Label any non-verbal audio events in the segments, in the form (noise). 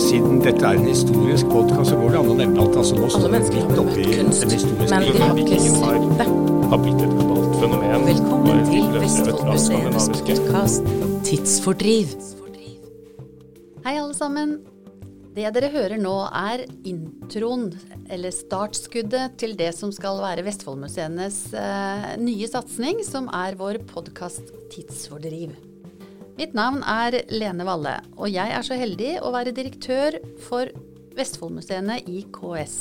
Siden dette er en historisk podkast, så går det an å nevne alt. Altså, nå står vi mennesker midt har oppi møtt kunst, men de har ikke sett det. har blitt et globalt fenomen. Velkommen til et Vestfoldmuseets podkast Tidsfordriv. Hei, alle sammen. Det dere hører nå, er introen, eller startskuddet, til det som skal være Vestfoldmuseenes eh, nye satsing, som er vår podkast Tidsfordriv. Mitt navn er Lene Valle, og jeg er så heldig å være direktør for Vestfoldmuseene i KS.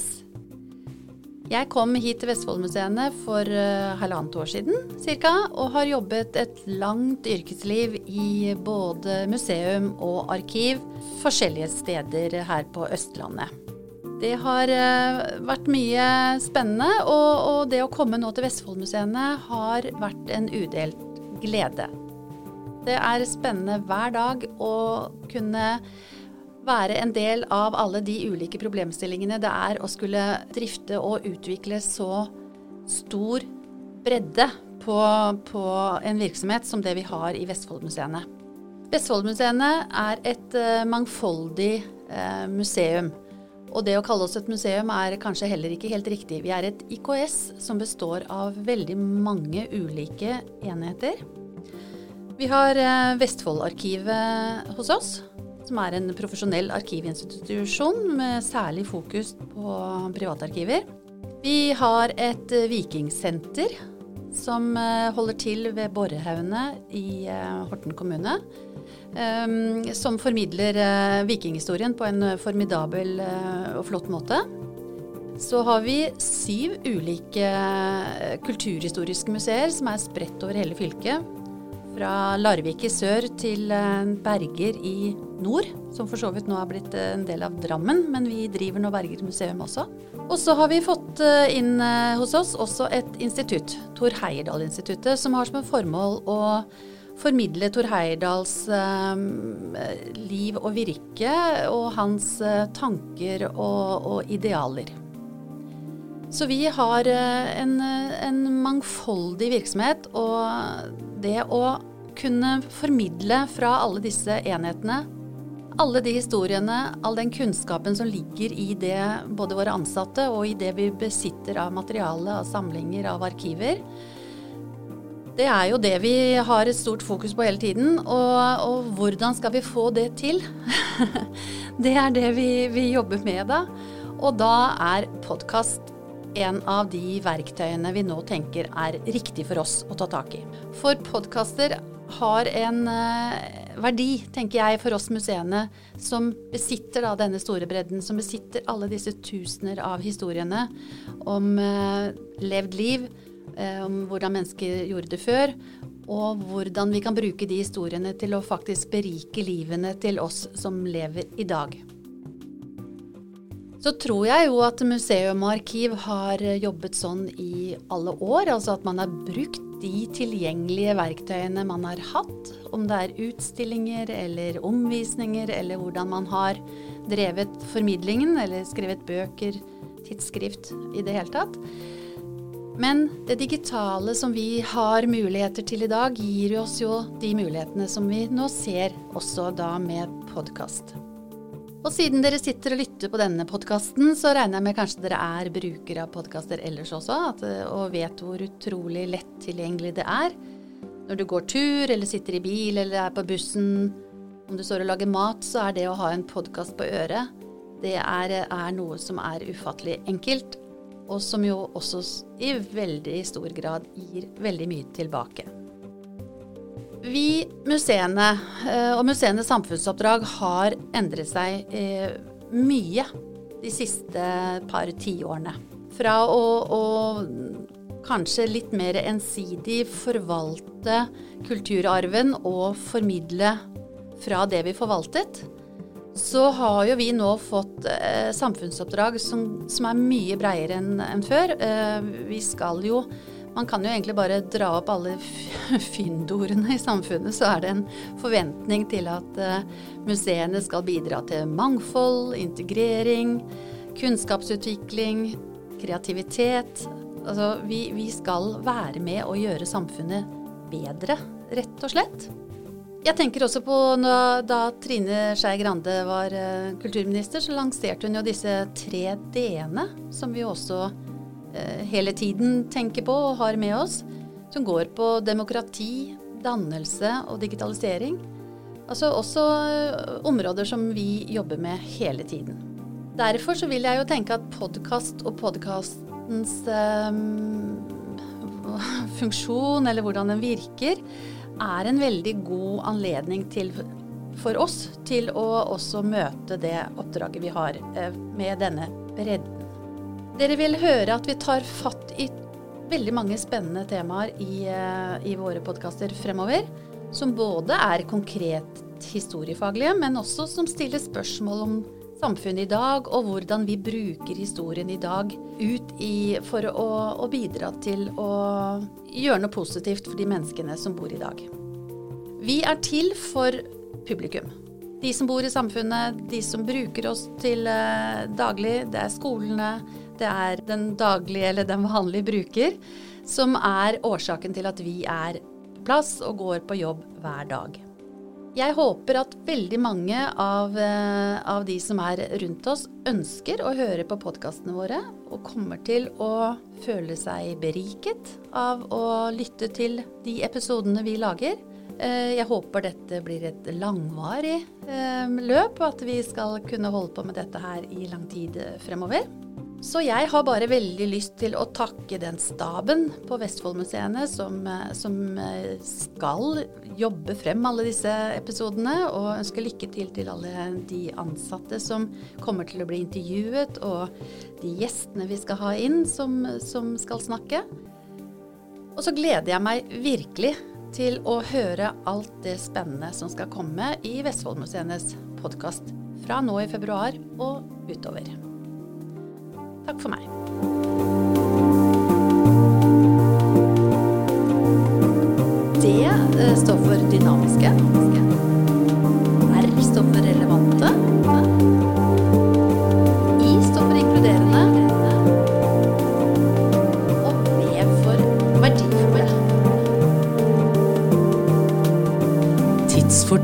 Jeg kom hit til Vestfoldmuseene for eh, halvannet år siden cirka, og har jobbet et langt yrkesliv i både museum og arkiv forskjellige steder her på Østlandet. Det har eh, vært mye spennende, og, og det å komme nå til Vestfoldmuseene har vært en udelt glede. Det er spennende hver dag å kunne være en del av alle de ulike problemstillingene det er å skulle drifte og utvikle så stor bredde på, på en virksomhet som det vi har i Vestfoldmuseene. Vestfoldmuseene er et eh, mangfoldig eh, museum. Og det å kalle oss et museum er kanskje heller ikke helt riktig. Vi er et IKS som består av veldig mange ulike enheter. Vi har eh, Vestfoldarkivet hos oss, som er en profesjonell arkivinstitusjon med særlig fokus på privatarkiver. Vi har et eh, vikingsenter som eh, holder til ved Borrehaugene i Horten kommune. som formidler vikinghistorien på en formidabel og flott måte. Så har vi syv ulike kulturhistoriske museer som er spredt over hele fylket. Fra Larvik i sør til eh, Berger i nord, som for så vidt nå er blitt eh, en del av Drammen, men vi driver nå Berger museum også. Og så har vi fått eh, inn hos oss også et institutt, Tor Heyerdahl-instituttet, som har som formål å formidle Tor Heyerdahls eh, liv og virke og hans tanker og, og idealer. Så vi har en, en mangfoldig virksomhet, og det å kunne formidle fra alle disse enhetene alle de historiene, all den kunnskapen som ligger i det både våre ansatte og i det vi besitter av materiale, av samlinger, av arkiver. Det er jo det vi har et stort fokus på hele tiden. Og, og hvordan skal vi få det til? (laughs) det er det vi, vi jobber med da. Og da er podkast en av de verktøyene vi nå tenker er riktig for oss å ta tak i. For podkaster har en eh, verdi, tenker jeg, for oss museene som besitter da, denne store bredden, som besitter alle disse tusener av historiene om eh, levd liv, eh, om hvordan mennesker gjorde det før, og hvordan vi kan bruke de historiene til å faktisk berike livene til oss som lever i dag. Så tror jeg jo at museum og arkiv har jobbet sånn i alle år. Altså at man har brukt de tilgjengelige verktøyene man har hatt. Om det er utstillinger eller omvisninger eller hvordan man har drevet formidlingen eller skrevet bøker, tidsskrift i det hele tatt. Men det digitale som vi har muligheter til i dag, gir oss jo de mulighetene som vi nå ser også da med podkast. Og siden dere sitter og lytter på denne podkasten, så regner jeg med kanskje dere er brukere av podkaster ellers også, at, og vet hvor utrolig lett tilgjengelig det er. Når du går tur, eller sitter i bil, eller er på bussen, om du står og lager mat, så er det å ha en podkast på øret, det er, er noe som er ufattelig enkelt, og som jo også i veldig stor grad gir veldig mye tilbake. Vi museene eh, og museenes samfunnsoppdrag har endret seg eh, mye de siste par tiårene. Fra å, å kanskje litt mer ensidig forvalte kulturarven og formidle fra det vi forvaltet, så har jo vi nå fått eh, samfunnsoppdrag som, som, er mye bredere enn en før. Vi skal jo Man kan jo egentlig bare dra opp alle (laughs) fyndordene i samfunnet, så er det en forventning til at eh, museene skal bidra til mangfold, integrering, kunnskapsutvikling, kreativitet. Altså, vi, vi skal være med å gjøre samfunnet bedre, rett og slett. Jeg tenker også på da, Trine Skei Grande var uh, kulturminister, så lanserte hun jo disse tre d-ene, som vi også uh, hele tiden tenker på og har med oss. Som går på demokrati, dannelse og digitalisering. Altså også uh, områder som vi jobber med hele tiden. Derfor så vil jeg jo tenke at podkast og podkastens (laughs) funksjon, eller hvordan den virker, er en veldig god anledning til, for oss til å også møte det oppdraget vi har eh, med denne bredden. Dere vil høre at vi tar fatt i veldig mange spennende temaer i, eh, i våre podkaster fremover. Som både er konkret historiefaglige, men også som stiller spørsmål om samfunnet i dag, og hvordan vi bruker historien i dag ut i, for å, å, bidra til å gjøre noe positivt for de menneskene som bor i dag. Vi er til for publikum. De som bor i samfunnet, de som bruker oss til uh, daglig. Det er skolene, det er den daglige eller den vanlige bruker, som er årsaken til at vi er på plass og går på jobb hver dag. Jeg håper at veldig mange av, eh, av, de som er rundt oss, ønsker å høre på podkastene våre, og kommer til å føle seg beriket av å lytte til de episodene vi lager. Eh, jeg håper dette blir et langvarig eh, løp, og at vi skal kunne holde på med dette her i lang tid fremover. Så jeg har bare veldig lyst til å takke den staben på Vestfoldmuseene som, eh, som, eh, skal jobbe frem alle disse episodene, og ønske lykke til til alle de ansatte som kommer til å bli intervjuet, og de gjestene vi skal ha inn som, som skal snakke. Og så gleder jeg meg virkelig til å høre alt det spennende som skal komme i Vestfoldmuseenes podkast fra nå i februar og utover. Takk for meg. D eh, står for dynamiske.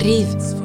Verdifulle. Tidsfordriv.